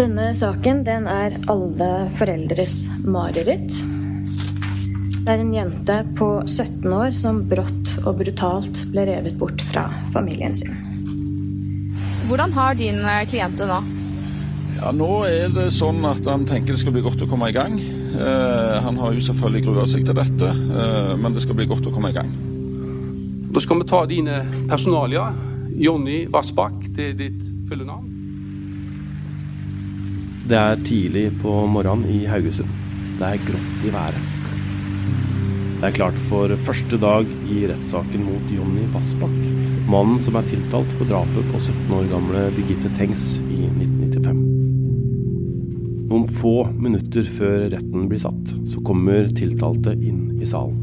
Denne saken den er alle foreldres mareritt. Det er en jente på 17 år som brått og brutalt ble revet bort fra familien sin. Hvordan har din eh, klient det nå? Ja, Nå er det sånn at han tenker det skal bli godt å komme i gang. Eh, han har jo selvfølgelig grua seg til dette, eh, men det skal bli godt å komme i gang. Da skal vi ta dine personalia. Jonny Vassbakk, det er ditt fulle navn. Det er tidlig på morgenen i Haugesund. Det er grått i været. Det er klart for første dag i rettssaken mot Jonny Vassbakk, mannen som er tiltalt for drapet på 17 år gamle Birgitte Tengs i 1995. Noen få minutter før retten blir satt, så kommer tiltalte inn i salen.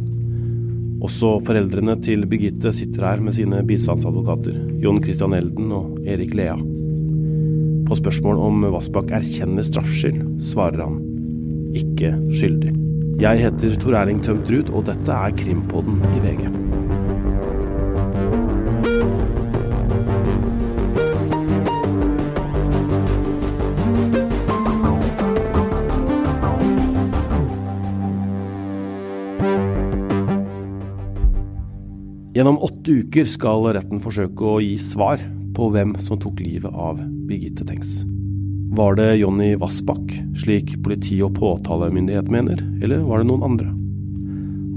Også foreldrene til Birgitte sitter her med sine bistandsadvokater, Jon Christian Elden og Erik Lea. På spørsmål om Vassbakk erkjenner straffskyld, svarer han ikke skyldig. Jeg heter Tor Erling Tømt Ruud, og dette er Krimpodden i VG. Gjennom åtte uker skal retten forsøke å gi svar på hvem som tok livet av Birgitte Tengs. Var det Jonny Vassbakk, slik politi og påtalemyndighet mener, eller var det noen andre?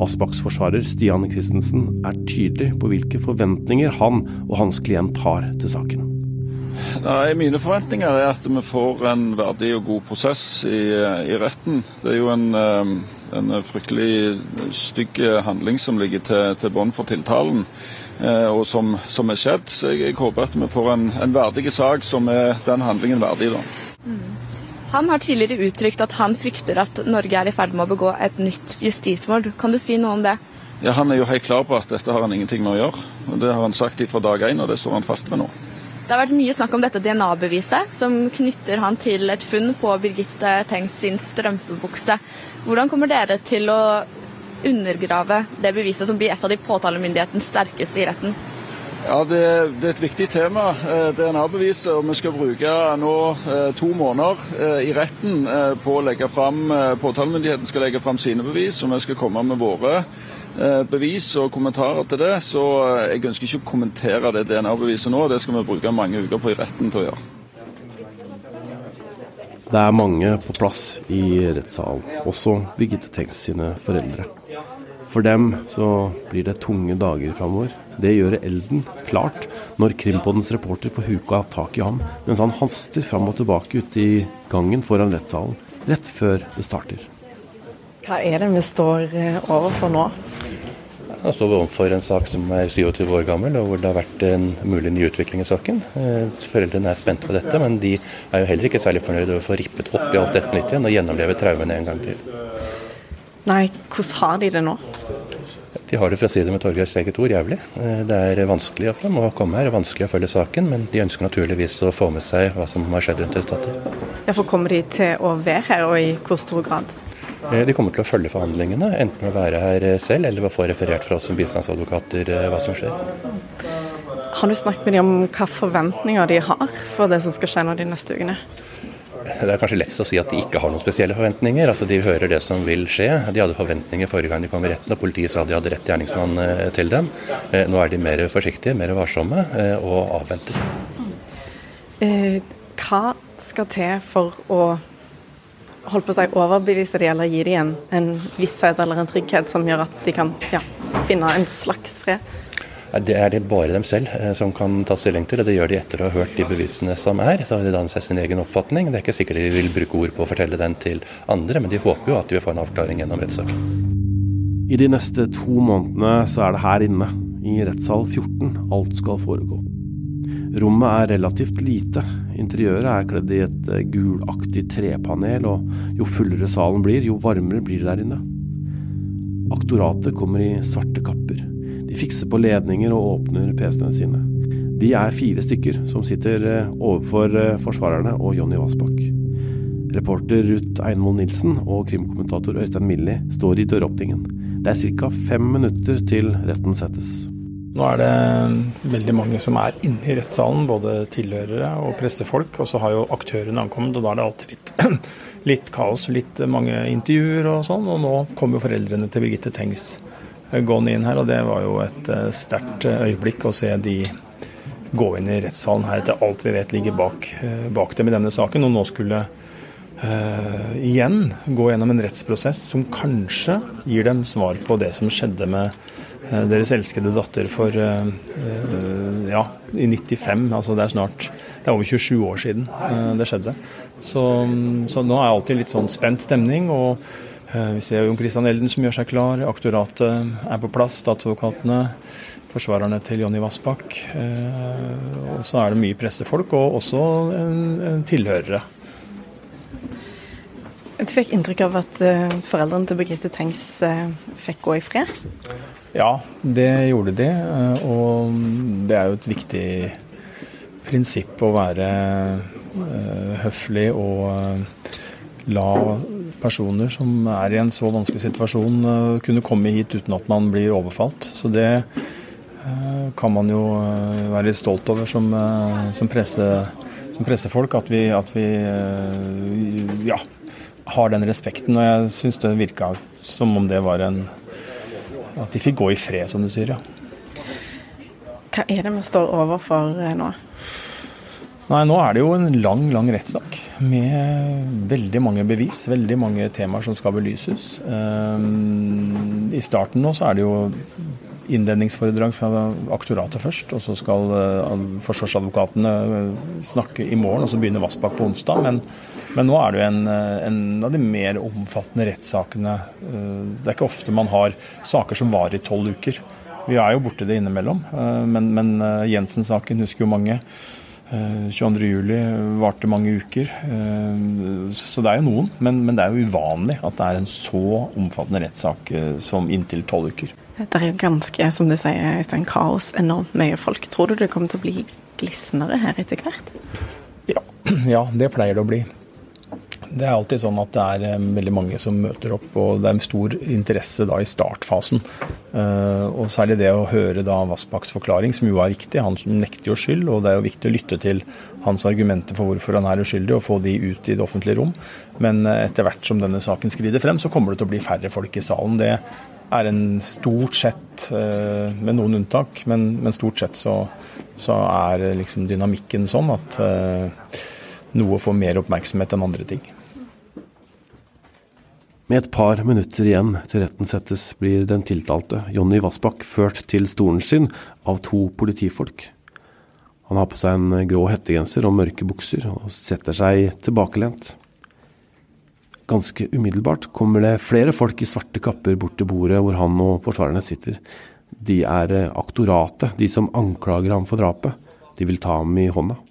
Vassbakks forsvarer Stian Christensen er tydelig på hvilke forventninger han og hans klient har til saken. Nei, Mine forventninger er at vi får en verdig og god prosess i, i retten. Det er jo en, eh, en fryktelig stygg handling som ligger til, til bånn for tiltalen, og som, som, er skjedd. Så jeg, jeg håper at vi får en, en verdig sak som er den handlingen verdig. da. Han har tidligere uttrykt at han frykter at Norge er i ferd med å begå et nytt justismord. Kan du si noe om det? Ja, Han er jo helt klar på at dette har han ingenting med å gjøre. og Det har han sagt fra dag én, og det står han fast ved nå. Det har vært mye snakk om dette DNA-beviset, som knytter han til et funn på Birgitte Tengs sin strømpebukse. Hvordan kommer dere til å undergrave det beviset som blir et av de påtalemyndighetens sterkeste i retten? Ja, det, det, er et viktig tema, eh, DNA-beviset. og Vi skal bruke nå eh, to måneder eh, i retten på å legge fram Påtalemyndigheten skal legge fram sine bevis, og vi skal komme med våre bevis og kommentarer til det. Så jeg ønsker ikke å kommentere det DNA-beviset nå. Det skal vi bruke mange uker på i retten til å gjøre. Det er mange på plass i rettssalen, også Birgitte Tengs sine foreldre. For dem så blir det tunge dager framover. Det gjør Elden klart når Krimpoddens reporter får huka tak i ham mens han haster fram og tilbake ute i gangen foran rettssalen rett før det starter. Hva er det vi står eh, overfor nå? Nå står vi overfor en sak som er 27 år gammel, og hvor det har vært en mulig ny utvikling i saken. Eh, foreldrene er spente på dette, men de er jo heller ikke særlig fornøyde med å få rippet opp i alt dette nytt igjen og gjennomleve traumene en gang til. Nei, hvordan har de det nå? De har det, for å si det med Torgeirs eget ord, jævlig. Eh, det er vanskelig for dem å komme her, vanskelig å følge saken, men de ønsker naturligvis å få med seg hva som har skjedd rundt resultatet. Ja, Kommer de til å være her, og i hvor stor grad? Eh, de kommer til å følge forhandlingene, enten ved å være her selv eller ved å få referert fra oss som bistandsadvokater eh, hva som skjer. Har du snakket med dem om hva forventninger de har for det som skal skje nå de neste ukene? Det er kanskje lett å si at de ikke har noen spesielle forventninger. altså De hører det som vil skje. De hadde forventninger forrige gang de kom i retten, og politiet sa de hadde rett gjerningsmann eh, til dem. Eh, nå er de mer forsiktige, mer varsomme eh, og avventer. Hva skal til for å holdt på å overbevise de eller gi dem en, en visshet eller en trygghet som gjør at de kan ja, finne en slags fred? Det er det bare dem selv eh, som kan ta stilling til, og det gjør de etter å ha hørt de bevisene som er. Så har de dannet seg sin egen oppfatning. Det er ikke sikkert de vil bruke ord på å fortelle den til andre, men de håper jo at de vil få en avklaring gjennom rettssaken. I de neste to månedene så er det her inne, i rettssal 14, alt skal foregå. Rommet er relativt lite. Interiøret er kledd i et eh, gulaktig trepanel, og jo fullere salen blir, jo varmere blir det der inne. Aktoratet kommer i svarte kapper. De fikser på ledninger og åpner PC-ene sine. De er fire stykker som sitter eh, overfor eh, forsvarerne og Jonny Vassbakk. Reporter Ruth Einvoll Nilsen og krimkommentator Øystein Millie står i døråpningen. Det er ca. fem minutter til retten settes. Nå er det veldig mange som er inne i rettssalen, både tilhørere og pressefolk. Og så har jo aktørene ankommet, og da er det alltid litt, litt kaos, litt mange intervjuer og sånn. Og nå kommer jo foreldrene til Birgitte Tengs gående inn her, og det var jo et eh, sterkt øyeblikk å se de gå inn i rettssalen her etter alt vi vet ligger bak, eh, bak dem i denne saken. Og nå skulle uh, igjen gå gjennom en rettsprosess som kanskje gir dem svar på det som skjedde med uh, deres elskede datter for uh, ja, i 95. Altså det er snart Det er over 27 år siden det skjedde. Så, så, nå er alltid litt sånn spent stemning. og vi ser Jon Christian Elden som gjør seg klar. Aktoratet er på plass. Statsadvokatene forsvarerne til Jonny Vassbakk. Eh, og så er det mye pressefolk, og også tilhørere. Du fikk inntrykk av at uh, foreldrene til Birgitte Tengs fikk gå i fred? Ja, det gjorde de. Og det er jo et viktig prinsipp å være høflig og la personer som er i en så vanskelig situasjon, kunne komme hit uten at man blir overfalt. Så det Eh, kan man jo eh, være litt stolt over som, eh, som, presse, som pressefolk. At vi, at vi ja, har den respekten. Og jeg syns det virka som om det var en At de fikk gå i fred, som du sier, ja. Hva er det vi står overfor nå? Nei, Nå er det jo en lang lang rettssak med veldig mange bevis, veldig mange temaer som skal belyses. I starten nå så er det jo innledningsforedrag fra aktoratet først. Og så skal uh, forsvarsadvokatene eh, snakke i morgen, og så begynner Vassbakk på onsdag. Men, men, nå er det jo en, eh, en av de mer omfattende rettssakene. Det er ikke ofte man har saker som varer i tolv uker. Vi er jo borti det innimellom. Men, men Jensen-saken husker jo mange. 22.07 varte mange uker. Så det er jo noen, men, men, det er jo uvanlig at det er en så omfattende rettssak som inntil tolv uker. Det er jo ganske, som du sier, Øystein, kaos. Enormt mye folk. Tror du det kommer til å bli glisnere her etter hvert? Ja, ja det pleier det å bli. Det er alltid sånn at det er eh, veldig mange som møter opp, og det er en stor interesse da i startfasen. Uh, og særlig det å høre da Vassbakks forklaring, som jo er viktig. Han nekter jo skyld, og det er jo viktig å lytte til hans argumenter for hvorfor han er uskyldig, og få de ut i det offentlige rom. Men uh, etter hvert som denne saken skrider frem, så kommer det til å bli færre folk i salen. Det er en stort sett, med noen unntak, men, men stort sett så, så er liksom dynamikken sånn at noe får mer oppmerksomhet enn andre ting. Med et par minutter igjen til retten settes, blir den tiltalte, Jonny Vassbakk, ført til stolen sin av to politifolk. Han har på seg en grå hettegenser og mørke bukser, og setter seg tilbakelent. Ganske umiddelbart kommer det flere folk i svarte kapper bort til bordet hvor han og forsvarerne sitter. De er aktoratet, de som anklager ham for drapet. De vil ta ham i hånda.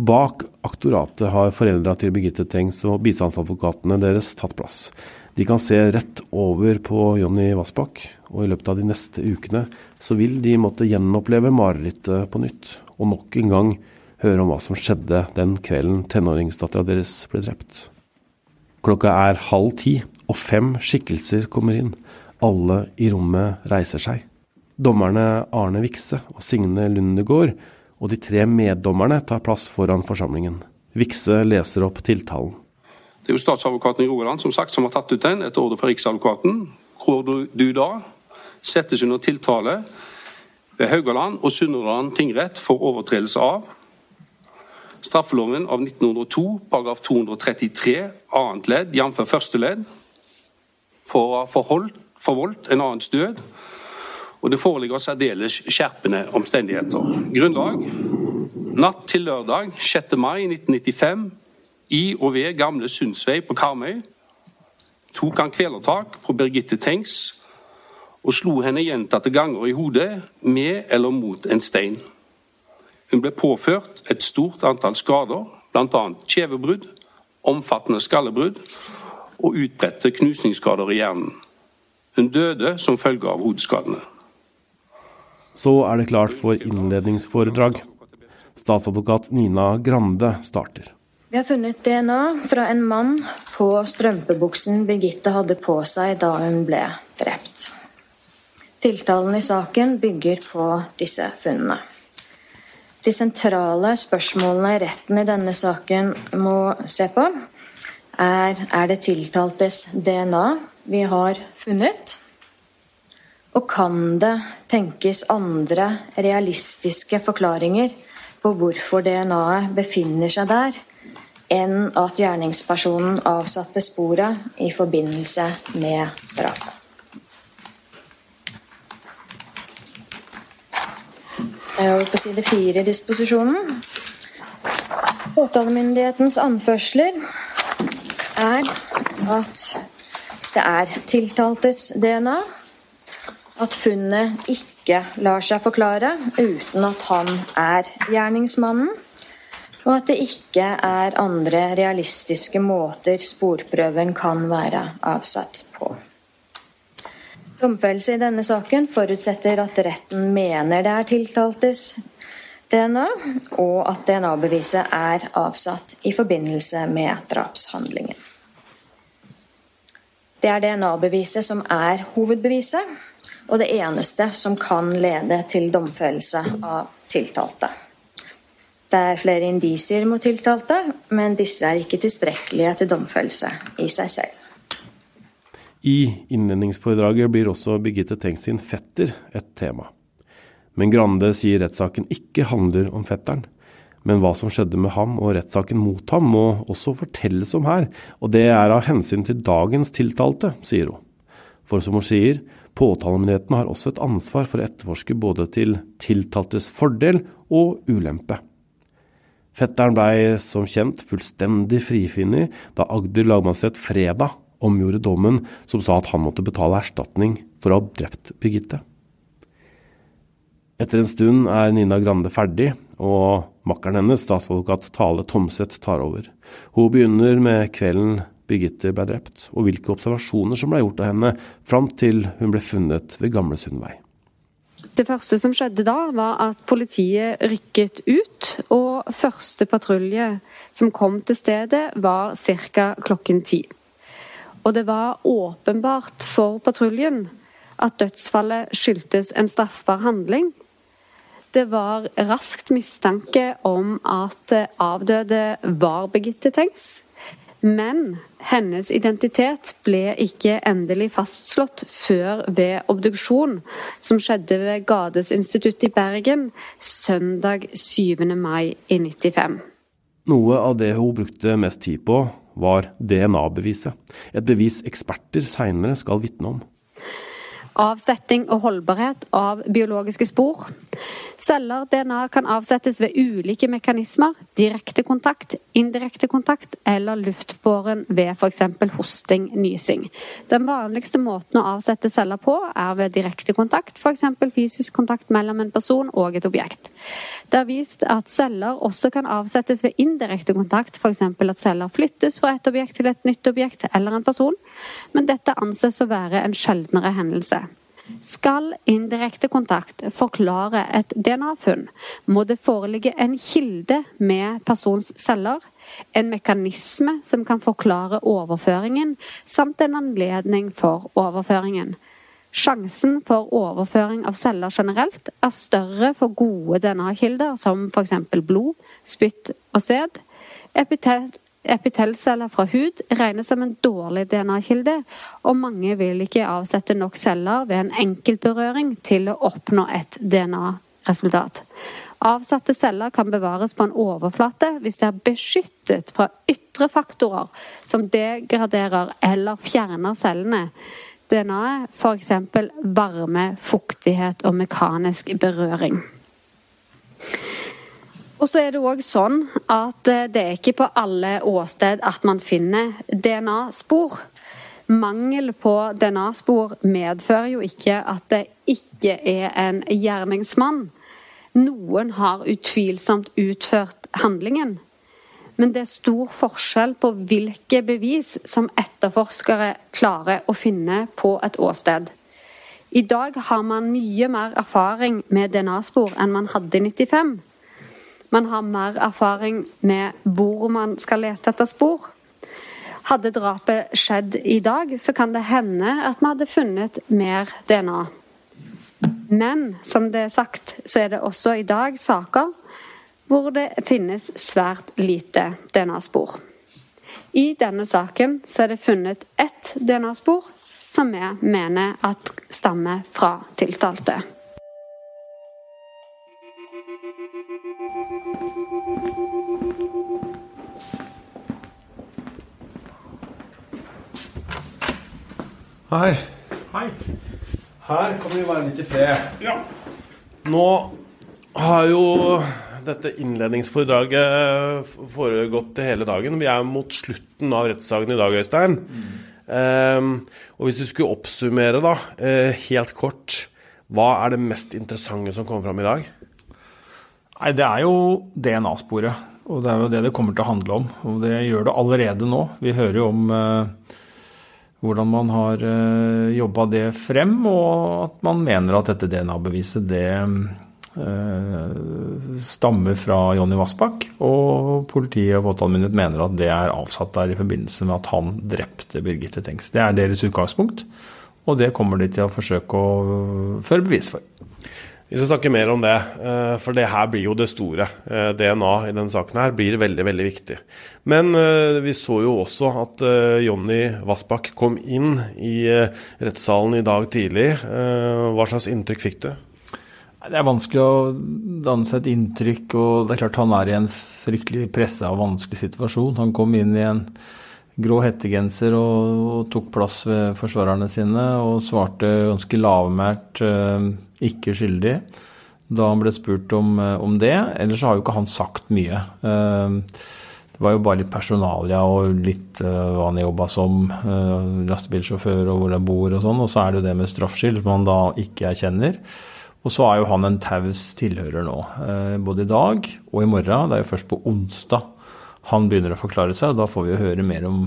Bak aktoratet har foreldra til Birgitte Tengs og bistandsadvokatene deres tatt plass. De kan se rett over på Jonny Vassbakk, og i løpet av de neste ukene så vil de måtte gjenoppleve marerittet på nytt, og nok en gang høre om hva som skjedde den kvelden tenåringsdattera deres ble drept. Klokka er halv ti, og fem skikkelser kommer inn. Alle i rommet reiser seg. Dommerne Arne Vikse og Signe Lundegård og de tre meddommerne tar plass foran forsamlingen. Vikse leser opp tiltalen. Det er jo statsadvokaten i Rogaland som sagt som har tatt ut den etter ordre fra Riksadvokaten, hvor du da settes under tiltale ved Haugaland og Sunnhordland tingrett for overtredelse av straffeloven av 1902 paragraf 233 annet ledd, jf. første ledd, for ha forvoldt en annens død og det foreligger særdeles skjerpende omstendigheter. Grunnlag natt til lørdag 6. mai 1995 i og ved gamle Sundsvei på Karmøy tok han kvelertak på Birgitte Tengs og slo henne gjentatte ganger i hodet med eller mot en stein. Hun ble påført et stort antall skader, bl.a. kjevebrudd, omfattende skallebrudd og utbredte knusningsskader i hjernen. Hun døde som følge av hodeskadene. Så er det klart for innledningsforedrag. Statsadvokat Nina Grande starter. Vi har funnet DNA fra en mann på strømpebuksen Birgitte hadde på seg da hun ble drept. Tiltalen i saken bygger på disse funnene. De sentrale spørsmålene retten i denne saken må se på, er er det tiltaltes DNA vi har funnet? Og kan det tenkes andre realistiske forklaringer på hvorfor DNA-et befinner seg der, enn at gjerningspersonen avsatte sporet i forbindelse med drapet? Er over på side fire i disposisjonen. Påtalemyndighetens anførsler er at det er tiltaltes DNA at funnet ikke lar seg forklare uten at han er gjerningsmannen, og at det ikke er andre realistiske måter sporprøven kan være avsatt på. Domfellelse i denne saken forutsetter at retten mener det er tiltaltes DNA, og at DNA-beviset er avsatt i forbindelse med drapshandlingen. Det er DNA-beviset som er hovedbeviset, og det eneste som kan lede til domfellelse av tiltalte. Det er flere indisier mot tiltalte, men disse er ikke tilstrekkelige til domfellelse i seg selv. I innledningsforedraget blir også Birgitte Tengs sin fetter et tema. Men Grande sier rettssaken ikke handler om fetteren. Men hva som skjedde med ham og rettssaken mot ham må også fortelles om her, og det er av hensyn til dagens tiltalte, sier hun. For som hun sier, Påtalemyndigheten har også et ansvar for å etterforske både til tiltaltes fordel og ulempe. Fetteren blei som kjent fullstendig frifunnet da Agder lagmannsrett fredag omgjorde dommen som sa at han måtte betale erstatning for å ha drept Birgitte. Etter en stund er Nina Grande ferdig, og makkeren hennes, statsadvokat Tale Tomseth, tar over. Hun begynner med kvelden Birgitte ble drept, og hvilke observasjoner som ble gjort av henne fram til hun ble funnet ved Gamle Sundvei. Det første som skjedde da, var at politiet rykket ut, og første patrulje som kom til stedet, var ca. klokken ti. Og det var åpenbart for patruljen at dødsfallet skyldtes en straffbar handling. Det var raskt mistanke om at avdøde var Birgitte Tengs. Men hennes identitet ble ikke endelig fastslått før ved obduksjon, som skjedde ved Gadesinstituttet i Bergen søndag 7. mai i 95. Noe av det hun brukte mest tid på, var DNA-beviset. Et bevis eksperter seinere skal vitne om avsetting og holdbarhet av biologiske spor. Celler DNA kan avsettes ved ulike mekanismer, direkte kontakt, indirekte kontakt eller luftbåren ved f.eks. hosting, nysing. Den vanligste måten å avsette celler på er ved direkte kontakt, f.eks. fysisk kontakt mellom en person og et objekt. Det er vist at celler også kan avsettes ved indirekte kontakt, f.eks. at celler flyttes fra et objekt til et nytt objekt eller en person, men dette anses å være en sjeldnere hendelse. Skal indirekte kontakt forklare et DNA-funn, må det foreligge en kilde med persons celler, en mekanisme som kan forklare overføringen, samt en anledning for overføringen. Sjansen for overføring av celler generelt er større for gode DNA-kilder, som f.eks. blod, spytt og sæd. Epitel Epitelceller fra hud regnes som en dårlig DNA-kilde, og mange vil ikke avsette nok celler ved en enkeltberøring til å oppnå et DNA-resultat. Avsatte celler kan bevares på en overflate hvis de er beskyttet fra ytre faktorer som degraderer eller fjerner cellene. DNA-et, f.eks. varme, fuktighet og mekanisk berøring. Og så er det òg sånn at eh, det er ikke på alle åsted at man finner DNA-spor. Mangel på DNA-spor medfører jo ikke at det ikke er en gjerningsmann. Noen har utvilsomt utført handlingen. Men det er stor forskjell på hvilke bevis som etterforskere klarer å finne på et åsted. I dag har man mye mer erfaring med DNA-spor enn man hadde i 95. Man har mer erfaring med hvor man skal lete etter spor. Hadde drapet skjedd i dag, så kan det hende at vi hadde funnet mer DNA. Men som det er sagt, så er det også i dag saker hvor det finnes svært lite DNA-spor. I denne saken så er det funnet ett DNA-spor som vi mener at stammer fra tiltalte. Hei. Hei. Her kan vi være litt i fred. Ja. Nå har jo dette innledningsforedraget foregått hele dagen. Vi er mot slutten av rettssaken i dag, Øystein. Mm. Um, og hvis du skulle oppsummere, da, uh, helt kort, hva er det mest interessante som kommer fram i dag? Nei, Det er jo DNA-sporet. Og det er jo det det kommer til å handle om. Og det gjør det allerede nå. Vi hører jo om uh, hvordan man har uh, eh, jobba det frem, og at man mener at dette DNA-beviset det uh, stammer fra Jonny Vassbakk. Og politiet og påtalemyndighet mener at det er avsatt der i forbindelse med at han drepte Birgitte Tengs. Det er deres utgangspunkt, og det kommer de til å forsøke å føre bevis for. Vi skal snakke mer om det, eh, for det her blir jo det store. Eh, DNA i denne saken her blir veldig, veldig viktig. Men eh, vi så jo også at Jonny Vassbakk kom inn i rettssalen i dag tidlig. Hva slags inntrykk fikk du? Det er vanskelig å danne seg et inntrykk, og det er klart han er i en fryktelig pressa og vanskelig situasjon. Han kom inn i en grå hettegenser og, og tok plass ved forsvarerne sine og svarte ganske lavmælt ikke skyldig da han ble spurt om, eh, om det. Ellers har jo ikke han sagt mye. Eh, det var jo bare litt personalia og litt eh, hva han jobba som lastebilsjåfør og hvor han bor og sånn. Og så er det jo det med straffskyld som han da ikke erkjenner. Og så er jo han en taus tilhører nå, både i dag og i morgen. Det er jo først på onsdag han begynner å forklare seg, og da får vi høre mer om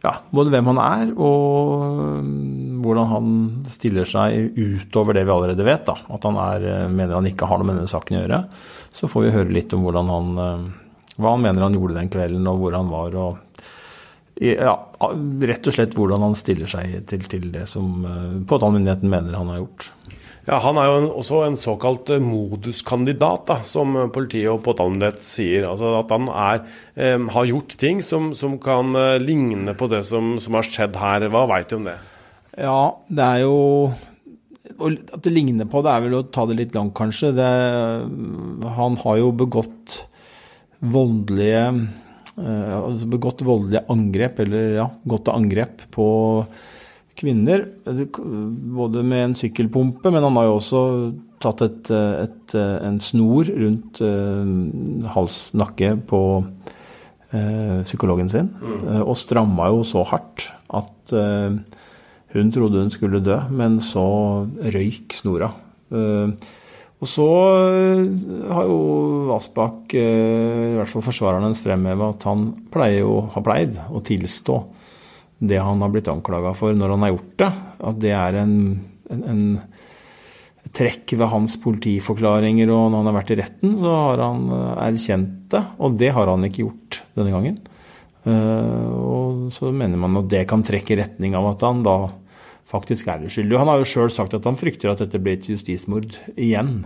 ja, både hvem han er og mm, hvordan han stiller seg utover det vi allerede vet. Da. At han er, eh, mener han ikke har noe med denne saken å gjøre. Så får vi høre litt om han, eh, hva han mener han gjorde den kvelden, og hvor han var. og ja, rett og slett hvordan han stiller seg til, til det som eh, påtalemyndigheten mener han har gjort. Ja, Han er jo også en såkalt eh, moduskandidat, da, som politiet og påtalemyndighet sier. Altså At han er, eh, har gjort ting som, som kan eh, ligne på det som, som, har skjedd her. Hva veit du om det? Ja, det er jo At det ligner på det, er vel å ta det litt langt, kanskje. Det, han har jo begått voldelige eh, begått voldelige angrep, eller ja, gått til angrep på kvinner, både med en sykkelpumpe, men han har jo også tatt et, et, en snor rundt uh, hals, nakke på uh, psykologen sin, mm. uh, og stramma jo så hardt at uh, hun trodde hun skulle dø, men så røyk snora. og så har jo Vassbakk, i hvert fall forsvareren hennes, fremheva at han pleier jo, har pleid å tilstå det han har blitt anklaga for når han har gjort det, at det er en, en, en trekk ved hans politiforklaringer, og når han har vært i retten, så har han eh, erkjent det. Og det har han ikke gjort denne gangen. Eh, og så mener man at det kan trekke i retning av at han da faktisk er uskyldig. Han har jo sjøl sagt at han frykter at dette blir et justismord igjen.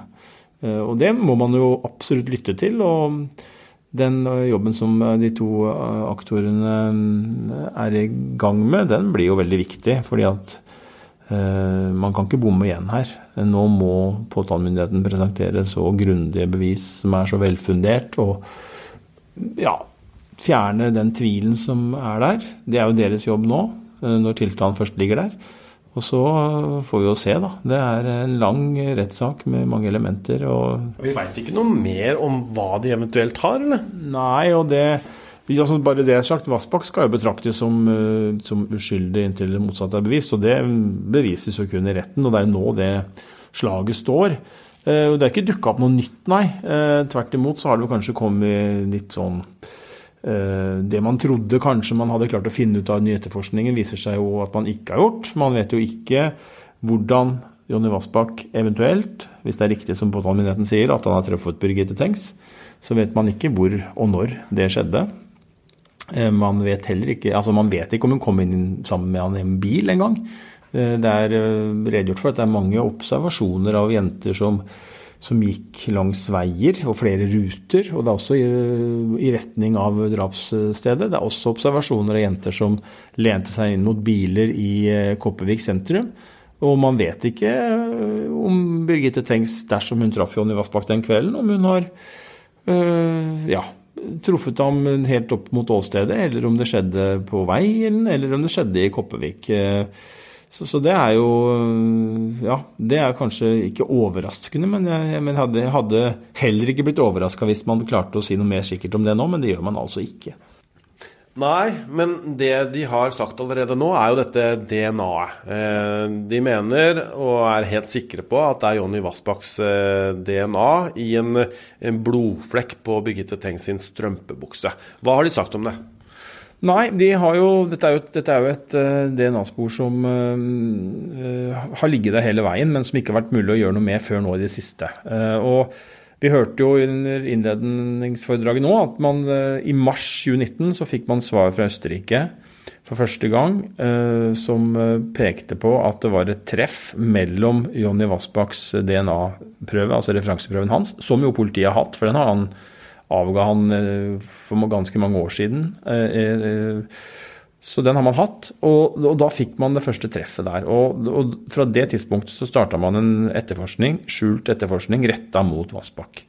Eh, og det må man jo absolutt lytte til. og den eh, jobben som eh, de to eh, aktorene er i gang med, den blir jo veldig viktig. fordi at man kan ikke bomme igjen her. Nå må påtalemyndigheten presentere så grundige bevis som er så velfundert, og ja, fjerne den tvilen som er der. Det er jo deres jobb nå, når tiltalen først ligger der. Og så får vi jo se, da. Det er en lang rettssak med mange elementer. Og vi veit ikke noe mer om hva de eventuelt har, eller? Nei, og det altså Bare det er sagt, Vassbakk skal jo betraktes som, eh, som uskyldig inntil det motsatte er bevist. Og det bevises jo kun i retten, og det er jo nå det slaget står. Eh, det er ikke dukka opp noe nytt, nei. Eh, tvert imot så har det kanskje kommet litt sånn det man trodde kanskje man hadde klart å finne ut av den nye etterforskningen, viser seg jo at man ikke har gjort. Man vet jo ikke hvordan Jonny Vassbakk eventuelt, hvis det er riktig som påtalemyndigheten sier, at han har truffet Birgitte Tengs, så vet man ikke hvor og når det skjedde. Eh, man vet heller ikke altså man vet ikke om hun kom inn sammen med han i en bil engang. Det er redegjort for at det er mange observasjoner av jenter som, som gikk langs veier og flere ruter. Og det er også i, i, retning av drapsstedet. Det er også observasjoner av jenter som lente seg inn mot biler i Kopervik sentrum. Og man vet ikke om Birgitte Tengs, dersom hun traff Jonny Vassbakk den kvelden, om hun har øh, ja, truffet ham helt opp mot åstedet, eller om det skjedde på veien, eller om det skjedde i Kopervik. Så, så, det er jo Ja, det er kanskje ikke overraskende, men jeg, men hadde, hadde heller ikke blitt overraska hvis man klarte å si noe mer sikkert om det nå, men det gjør man altså ikke. Nei, men det de har sagt allerede nå, er jo dette DNA-et. Eh, de mener, og er helt sikre på, at det er Jonny Vassbakks eh, DNA i en blodflekk på Birgitte Tengs sin strømpebukse. Hva har de sagt om det? Nei, de jo, dette er jo, dette er jo et uh, DNA-spor som uh, har ligget der hele veien, men som ikke har vært mulig å gjøre noe med før nå i det siste. Uh, og vi hørte jo under innledningsforedraget nå at man i mars 2019 så fikk man svar fra Østerrike for første gang som pekte på at det var et treff mellom Jonny Vassbakks DNA-prøve, altså referanseprøven hans, som jo politiet har hatt, for den har han avga han eh, for ganske mange år siden. Eh, eh, så den har man hatt, og, og da fikk man det første treffet der. Og, og fra det tidspunktet så starta man en etterforskning, skjult etterforskning retta mot Vassbakk.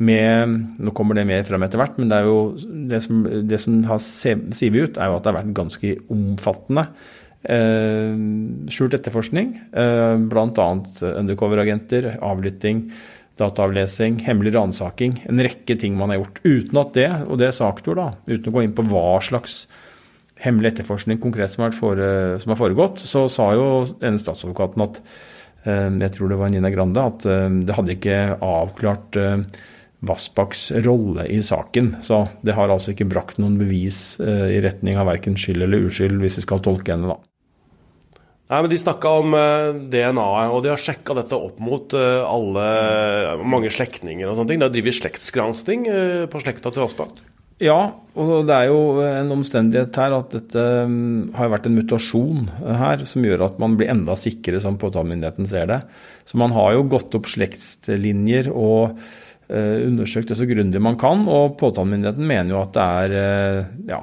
Med, nå kommer det mer frem etter hvert, men det, er jo, det, som, det som har sivet ut, er jo at det har vært ganske omfattende eh, skjult etterforskning. Eh, Bl.a. undercover-agenter, avlytting dataavlesing, hemmelig ransaking, en rekke ting man har gjort. Uten at det, og det er saktor, da, uten å gå inn på hva slags hemmelig etterforskning konkret som har, fore, som har foregått, så sa jo denne statsadvokaten at eh, jeg tror det var Nina Grande, at eh, det hadde ikke avklart eh, Vassbakks rolle i saken. Så det har altså ikke brakt noen bevis i retning av verken skyld eller uskyld, hvis vi skal tolke henne, da. Nei, men De snakka om uh, DNA-et, og de har sjekka dette opp mot uh, alle, mange slektninger og sånne ting. De har drevet slektsgransking uh, på slekta til Vassbakk. Ja, og det er jo en omstendighet her at dette um, har vært en mutasjon her som gjør at man blir enda sikrere, som påtalemyndigheten ser det. Så man har jo gått opp slektslinjer og undersøkt det så grundig man kan, og påtalemyndigheten mener jo at det er ja,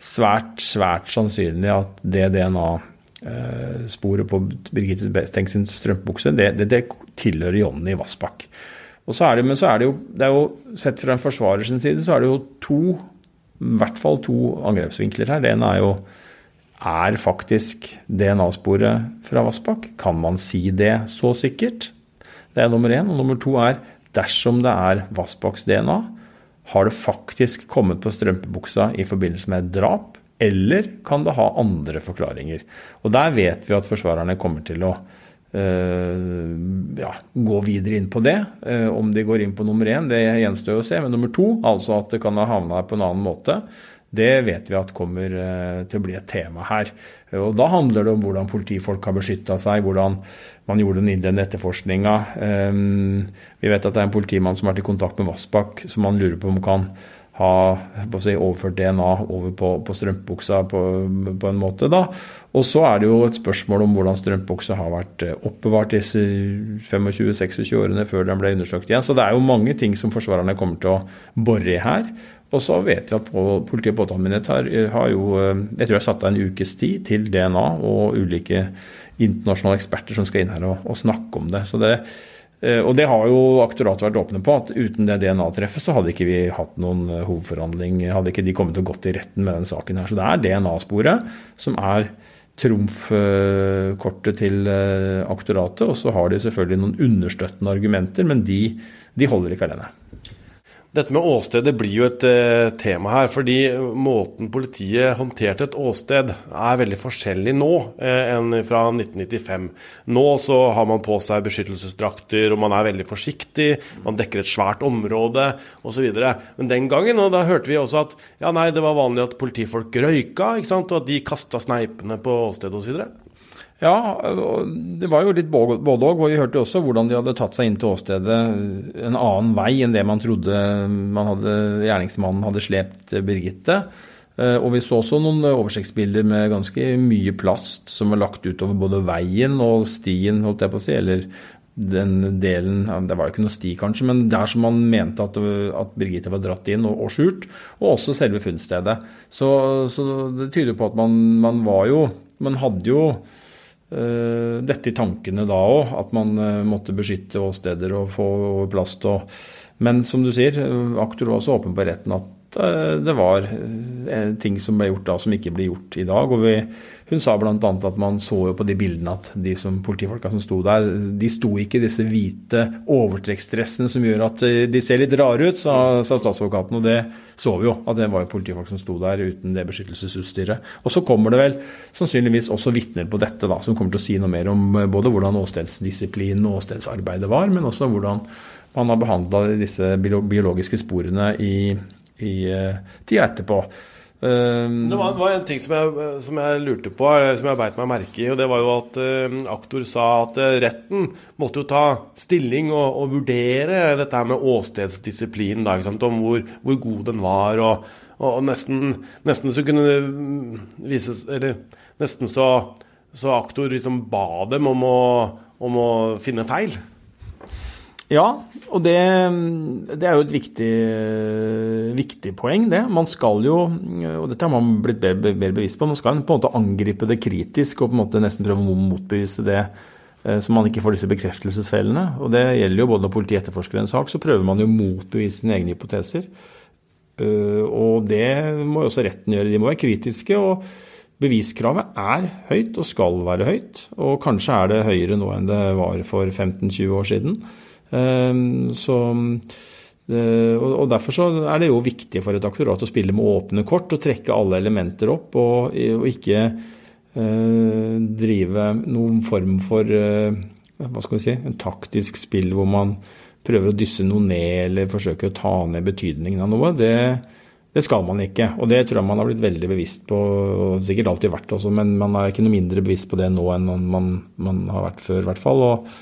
svært, svært sannsynlig at det DNA Eh, sporet på Birgitte Steng sin strømpebukse, det, det, det, tilhører Jonny Vassbakk. Og så er det, men så er det jo, det er jo Sett fra en forsvarers side, så er det jo to, i hvert fall to angrepsvinkler her. Det ene er jo er faktisk DNA-sporet fra Vassbakk? Kan man si det så sikkert? Det er nummer én. Og nummer to er dersom det er Vassbakks DNA, har det faktisk kommet på strømpebuksa i forbindelse med drap? Eller kan det ha andre forklaringer? Og Der vet vi at forsvarerne kommer til å uh, ja, gå videre inn på det. Uh, om de går inn på nummer én, det gjenstår å se. Men nummer to, altså at det kan ha havna her på en annen måte, det vet vi at kommer uh, til å bli et tema her. Og Da handler det om hvordan politifolk har beskytta seg, hvordan man gjorde den innledende etterforskninga. Vi vet at det er en politimann som har vært i kontakt med Vassbakk, som man lurer på om kan ha si, overført DNA over på, på strømpebuksa på, på, en måte. da. Og så er det jo et spørsmål om hvordan strømpebuksa har vært eh, oppbevart disse 25-26 årene før den ble undersøkt igjen. Så det er jo mange ting som forsvarerne kommer til å bore i her. Og så vet vi at politi og påtalemyndighet har, har, jo eh, jeg tror jeg har satt av en ukes tid til DNA og ulike internasjonale eksperter som skal inn her og, og snakke om det. Så det, Eh, og det har jo aktoratet vært åpne på, at uten det DNA-treffet så hadde ikke vi hatt noen eh, hovedforhandling. Hadde ikke de kommet og gått i retten med den saken her. Så det er DNA-sporet som er trumfkortet til eh, aktoratet. Og så har de selvfølgelig noen understøttende argumenter, men de, de holder ikke alene. Dette med åstedet blir jo et uh, tema her, fordi måten politiet håndterte et åsted er veldig forskjellig nå uh, enn fra 1995. Nå så har man på seg beskyttelsesdrakter, og man er veldig forsiktig, man dekker et svært område osv. Men den gangen, og da hørte vi også at ja, nei, det var vanlig at politifolk røyka, og at de kasta sneipene på åstedet osv. Ja, det var jo litt både òg. Og vi hørte også hvordan de hadde tatt seg inn til åstedet en annen vei enn det man trodde man hadde, gjerningsmannen hadde slept Birgitte. Eh, og vi så også noen oversiktsbilder med ganske mye plast som var lagt utover både veien og stien, holdt jeg på å si, eller den delen Det var jo ikke noe sti, kanskje, men der som man mente at, at Birgitte var dratt inn og, og, skjult. Og også selve funnstedet. Så, så det tyder på at man, man, var jo Man hadde jo dette i tankene da òg, at man uh, måtte beskytte åsteder og få plast. Og, men som du sier, aktor var også åpen på retten at Eh, det var eh, ting som ble gjort da som ikke blir gjort i dag. og vi, Hun sa bl.a. at man så jo på de bildene at de som politifolka som sto der, de sto ikke i disse hvite overtrekksdressene som gjør at eh, de ser litt rare ut, sa, sa statsadvokaten. Og det så vi jo, at det var jo politifolk som sto der uten det beskyttelsesutstyret. Og så kommer det vel sannsynligvis også vitner på dette, da, som kommer til å si noe mer om både hvordan åstedsdisiplinen og åstedsarbeidet var, men også hvordan man har behandla disse biologiske sporene i i uh, tida etterpå. Um, det var, var, en ting som jeg, som jeg, lurte på, eh, som jeg beit meg merke i. og Det var jo at uh, aktor sa at retten måtte jo ta stilling og, og vurdere dette her med åstedsdisiplin. Da, om hvor, hvor, god den var. Og, og, nesten, nesten, så kunne det vises Eller nesten så, så aktor liksom ba dem om å, om å finne feil. Ja, og det, det, er jo et viktig, viktig, poeng, det. Man skal jo, og dette har man blitt mer, bevisst på, man skal på en måte angripe det kritisk og på en måte nesten prøve å motbevise det eh, så man ikke får disse bekreftelsesfellene. Og det gjelder jo både når politiet etterforsker en sak, så prøver man jo motbevise sine egne hypoteser. Eh, og det må jo også retten gjøre. De må være kritiske. og Beviskravet er høyt og skal være høyt, og kanskje er det høyere nå enn det var for 15-20 år siden. Ehm, så eh, og Derfor så er det jo viktig for et aktorat å spille med åpne kort og trekke alle elementer opp, og, og ikke eh, drive noen form for eh, hva skal vi si, en taktisk spill hvor man prøver å dysse noe ned eller forsøker å ta ned betydningen av noe. Det, det skal man ikke. Og det tror jeg man har blitt veldig bevisst på, og sikkert alltid vært også, men man er ikke noe mindre bevisst på det nå enn man, man har vært før, i hvert fall. Og,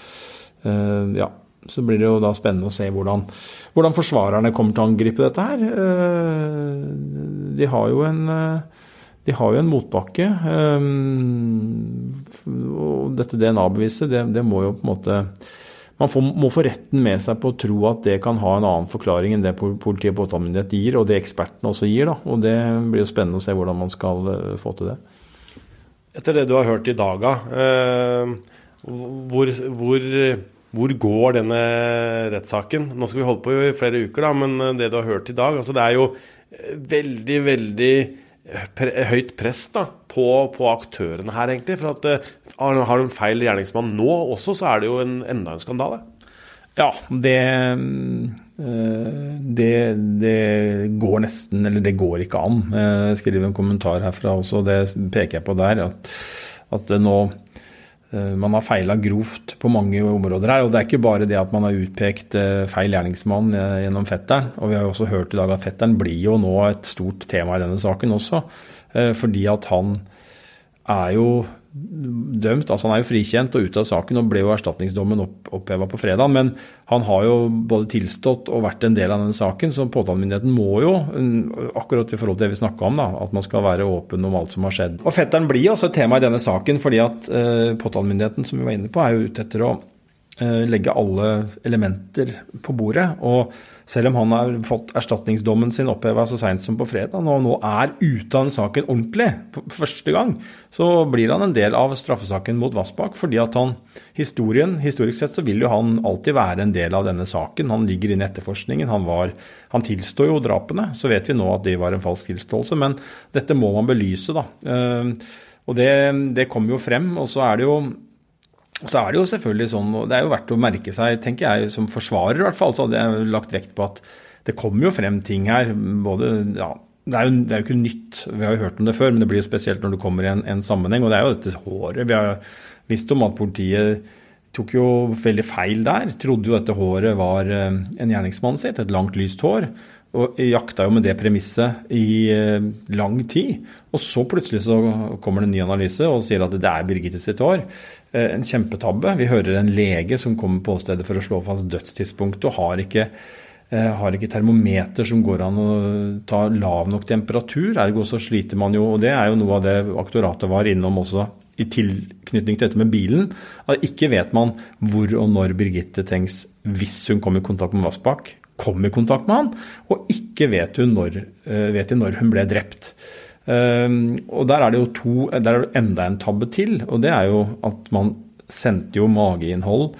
eh, ja, så blir det jo da spennende å se hvordan, hvordan forsvarerne kommer til å angripe dette her. Eh, de har jo en, eh, har jo en motbakke. Eh, og dette DNA-beviset, det, det, må jo på en måte Man får, må få retten med seg på å tro at det kan ha en annen forklaring enn det politiet og påtalemyndighet gir, og det ekspertene også gir. Da. Og det blir jo spennende å se hvordan man skal få til det. Etter det du har hørt i dag, hvor, hvor hvor går denne rettssaken? Nå skal vi holde på i flere uker, da, men eh, det du har hørt i dag altså Det er jo eh, veldig, veldig eh, høyt press da, på, på, aktørene her, egentlig. For at har de feil gjerningsmann nå også, så er det jo en, enda en skandale. Ja, det, det, det går nesten Eller det går ikke an. Jeg skriver en kommentar herfra også, det peker jeg på der. At, at nå man har feila grovt på mange områder her. Og det er ikke bare det at man har utpekt eh, feil gjerningsmann eh, gjennom fetteren. Og vi har jo også hørt i dag at fetteren blir jo nå et stort tema i denne saken også. Fordi at han er jo dømt, altså han er jo frikjent og ute av saken og ble jo erstatningsdommen opp, oppheva på fredag. Men han har jo både tilstått og vært en del av denne saken, så påtalemyndigheten må jo, akkurat i forhold til det vi snakka om, da, at man skal være åpen om alt som har skjedd. Og fetteren blir også et tema i denne saken, fordi at eh, påtalemyndigheten, som vi var inne på, er jo ute etter å legge alle elementer på bordet. og selv om han har fått erstatningsdommen sin oppheva så seint som på fredag, og nå er ute av den saken ordentlig for første gang, så blir han en del av straffesaken mot Vassbakk. Fordi at han, historien, historisk sett så vil jo han alltid være en del av denne saken. Han ligger inne i etterforskningen. Han, var, han tilstår jo drapene. Så vet vi nå at det var en falsk tilståelse, men dette må man belyse, da. Eh, og det, det kommer jo frem. Og så er det jo så er det jo selvfølgelig sånn, og det er jo verdt å merke seg, tenker jeg som forsvarer i hvert fall, så hadde jeg lagt vekt på at det kommer jo frem ting her. både, ja, det er, jo, det er jo, ikke nytt, vi har jo hørt om det før, men det blir jo spesielt når det kommer i en, en sammenheng. Og det er jo dette håret. Vi har visst om at politiet tok jo veldig feil der. Trodde jo dette håret var eh, en gjerningsmann sitt, et langt, lyst hår. Og jakta jo med det premisset i eh, lang tid. Og så plutselig så kommer det en ny analyse og sier at det er Birgitte sitt hår. Eh, en kjempetabbe. Vi hører en lege som kommer på stedet for å slå fast dødstidspunktet og har ikke Eh, har ikke termometer som går an å ta lav nok temperatur. Ergo så sliter man jo, og det er jo noe av det aktoratet var innom også i tilknytning til dette med bilen. At ikke vet man hvor og når Birgitte Tengs, hvis hun kommer i kontakt med Vassbakk, kom i kontakt med han, og ikke vet hun når, eh, vet når hun ble drept. Ehm, og der er det jo to, der er det enda en tabbe til, og det er jo at man sendte jo mageinnhold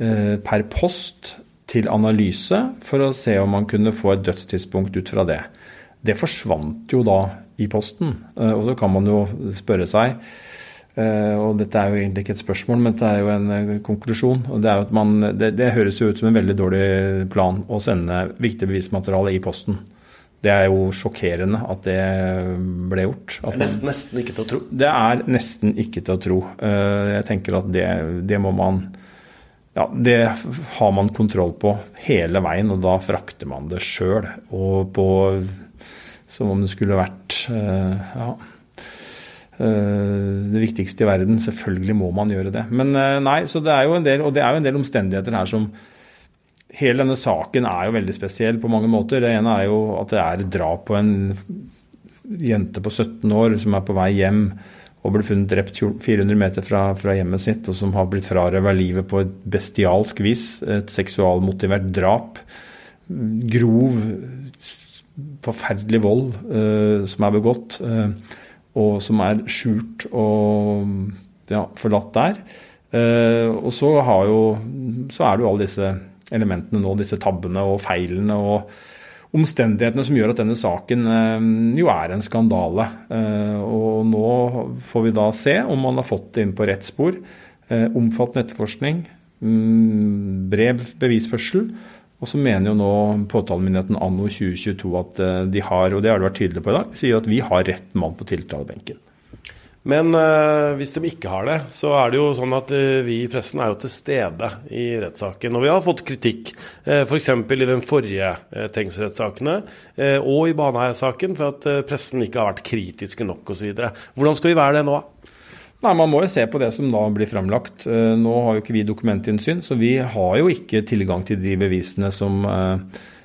eh, per post til analyse for å se om man kunne få et dødstidspunkt ut fra det. Det forsvant jo da i posten. Eh, og så kan man jo spørre seg og dette er jo egentlig ikke et spørsmål, men det er jo en eh, konklusjon. og Det, man, det, det høres jo ut som en veldig dårlig plan å sende viktig bevismateriale i posten. Det er jo sjokkerende at det ble gjort. det er nesten, nesten, ikke til å tro? Det er nesten ikke til å tro. Jeg tenker at det, det må man ja, det har man kontroll på hele veien, og da frakter man det sjøl. Og på Som om det skulle vært ja, det viktigste i verden. Selvfølgelig må man gjøre det. Men uh, nei, så det er jo en del, og det er jo en del omstendigheter her som Hele denne saken er jo veldig spesiell på mange måter. Det ene er jo at det er drap på en jente på 17 år som er på vei hjem og ble funnet drept 400 meter fra, fra, hjemmet sitt, og som har blitt frarøvet livet på et bestialsk vis. Et seksualmotivert drap. Grov, forferdelig vold uh, som er begått, uh, og som er skjult og ja, forlatt der. Eh, og så, jo, så er det jo alle disse elementene nå, disse tabbene og feilene og omstendighetene som gjør at denne saken eh, jo er en skandale. Eh, og nå får vi da se om man har fått det inn på rett spor. Eh, omfattende etterforskning, mm, brev bevisførsel. Og så mener jo nå påtalemyndigheten anno 2022 at de har, og det har de vært tydelige på i dag, sier at vi har rett mann på tiltalebenken. Men uh, hvis de ikke har det, så er det jo sånn at uh, vi i pressen er jo til stede i rettssaken. Og vi har fått kritikk, eh, f.eks. i den forrige eh, Tengs-rettssakene eh, og i Baneheia-saken, for at eh, pressen ikke har vært kritiske nok osv. Hvordan skal vi være det nå? Nei, Man må jo se på det som da blir framlagt. Nå har jo ikke vi dokumentinnsyn, så vi har jo ikke tilgang til de bevisene som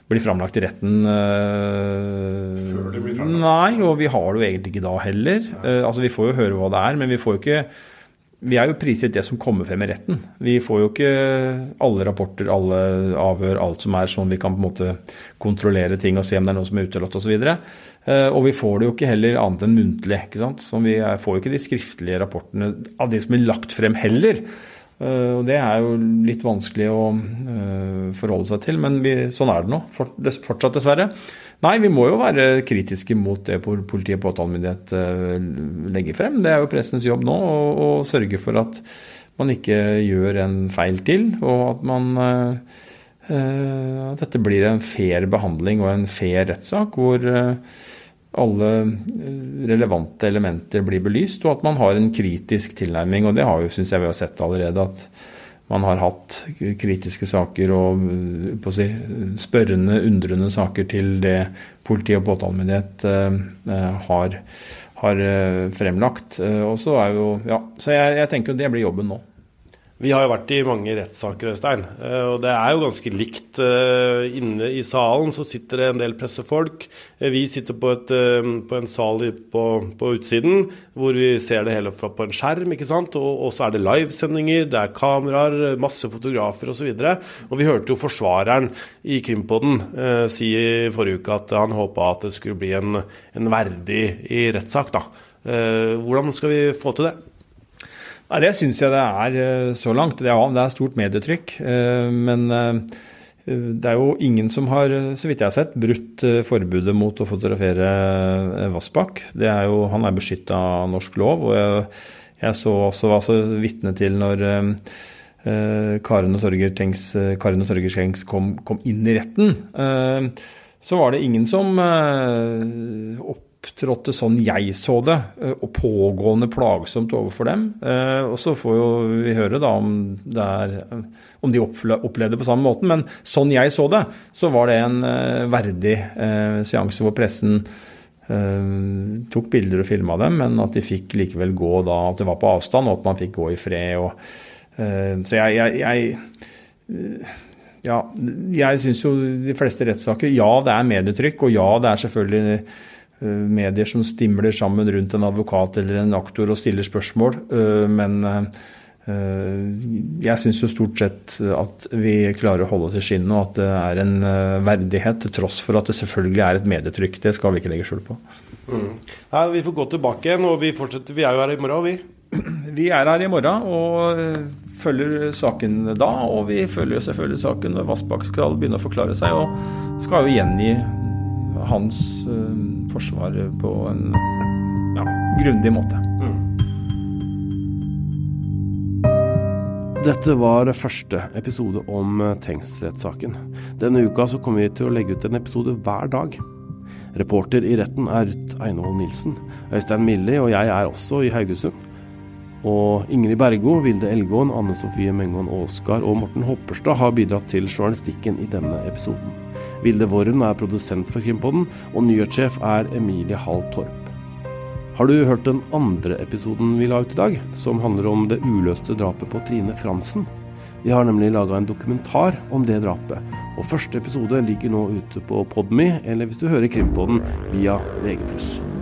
blir framlagt i retten. Eh, Før det blir framlagt? Nei, og vi har det jo egentlig ikke da heller. Altså Vi får jo høre hva det er, men vi får jo ikke vi er jo prisgitt det som kommer frem i retten. Vi får jo ikke alle rapporter, alle avhør, alt som er sånn vi kan på en måte kontrollere ting og se om det er noe som er utelatt osv. Og, så og vi får det jo ikke heller annet enn muntlig. ikke sant? Så vi får jo ikke de skriftlige rapportene av det som blir lagt frem heller. Eh, og Det er jo litt vanskelig å eh, forholde seg til, men vi, sånn er det nå. Fortsatt, dessverre. Nei, vi må jo være kritiske mot det politiet og påtalemyndighet eh, legger frem. Det er jo pressens jobb nå å sørge for at man ikke gjør en feil til, og at man at dette blir en fair behandling og en fair rettssak hvor alle eh, relevante elementer blir belyst, og at man har en kritisk tilnærming. Og det har jo, syns jeg vi har sett allerede, at man har hatt kritiske saker og eh, si, spørrende, undrende saker til det politi og påtalemyndighet eh, har, har fremlagt. Og så er jo, ja, så jeg, jeg tenker jo det blir jobben nå. Vi har jo vært i mange rettssaker, Øystein. Eh, og det er jo ganske likt. Eh, inne i salen så sitter det en del pressefolk. Eh, vi sitter på, et, på en sal på, på, utsiden hvor vi ser det hele på en skjerm. ikke sant? Og så er det livesendinger, det er kameraer, masse fotografer osv. Og, så og vi hørte jo forsvareren i Krimpoden eh, si i forrige uke at han håpa at det skulle bli en, en verdig rettssak. da. Eh, hvordan skal vi få til det? Nei, Det syns jeg det er eh, så langt. Det er, det er stort medietrykk. Eh, men eh, det er jo ingen som har, så vidt jeg har sett, brutt forbudet mot å fotografere Vassbakk. Er jo, han er beskytta av norsk lov. og jeg, jeg så også var så vitne til når uh, Karen og Torger Tengs, kom, kom, inn i retten. Så var det ingen som uh, opp opptrådte sånn jeg så det, eh, og pågående plagsomt overfor dem. Eh, og så får jo vi høre da om, er, om de opplevde det på samme måten. Men sånn jeg så det, så var det en eh, verdig seanse hvor pressen tok bilder og filma dem, men at de fikk likevel gå da, at det var på avstand, og at man fikk gå i fred. Og, så jeg, jeg, jeg Ja, jeg syns jo de fleste rettssaker Ja, det er medietrykk, og ja, det er selvfølgelig medier som stimler sammen rundt en advokat eller en aktor og stiller spørsmål, uh, men uh, jeg syns jo stort sett at vi klarer å holde i skinnet, og at det er en verdighet, til tross for at det selvfølgelig er et medietrykk. Det skal vi ikke legge skjul på. Mm. Nei, vi får gå tilbake igjen, og vi fortsetter. Vi er jo her i morgen, vi. Vi er her i morgen og eh, følger saken da. Og vi følger selvfølgelig saken når Vassbakk skal begynne å forklare seg, og skal jo gjengi hans uh, forsvar på en ja, grundig måte. Mm. Dette var første episode om eh, Tengs-rettssaken. Denne uka så kommer vi til å legge ut en episode hver dag. Reporter i retten er Ruth Einhold Nilsen. Øystein Milli og jeg er også i Haugesund. Og Ingrid Bergo, Vilde Elgåen, Anne Sofie Mengon Aaskar og Morten Hopperstad har bidratt til journalistikken i denne episoden. Vilde Worren er produsent for Krimpodden, og nyhetssjef er Emilie Hall Torp. Har du hørt den andre episoden vi la ut i dag, som handler om det uløste drapet på Trine Fransen? Vi har nemlig laga en dokumentar om det drapet, og første episode ligger nå ute på Podme, eller hvis du hører Krimpodden via VG+.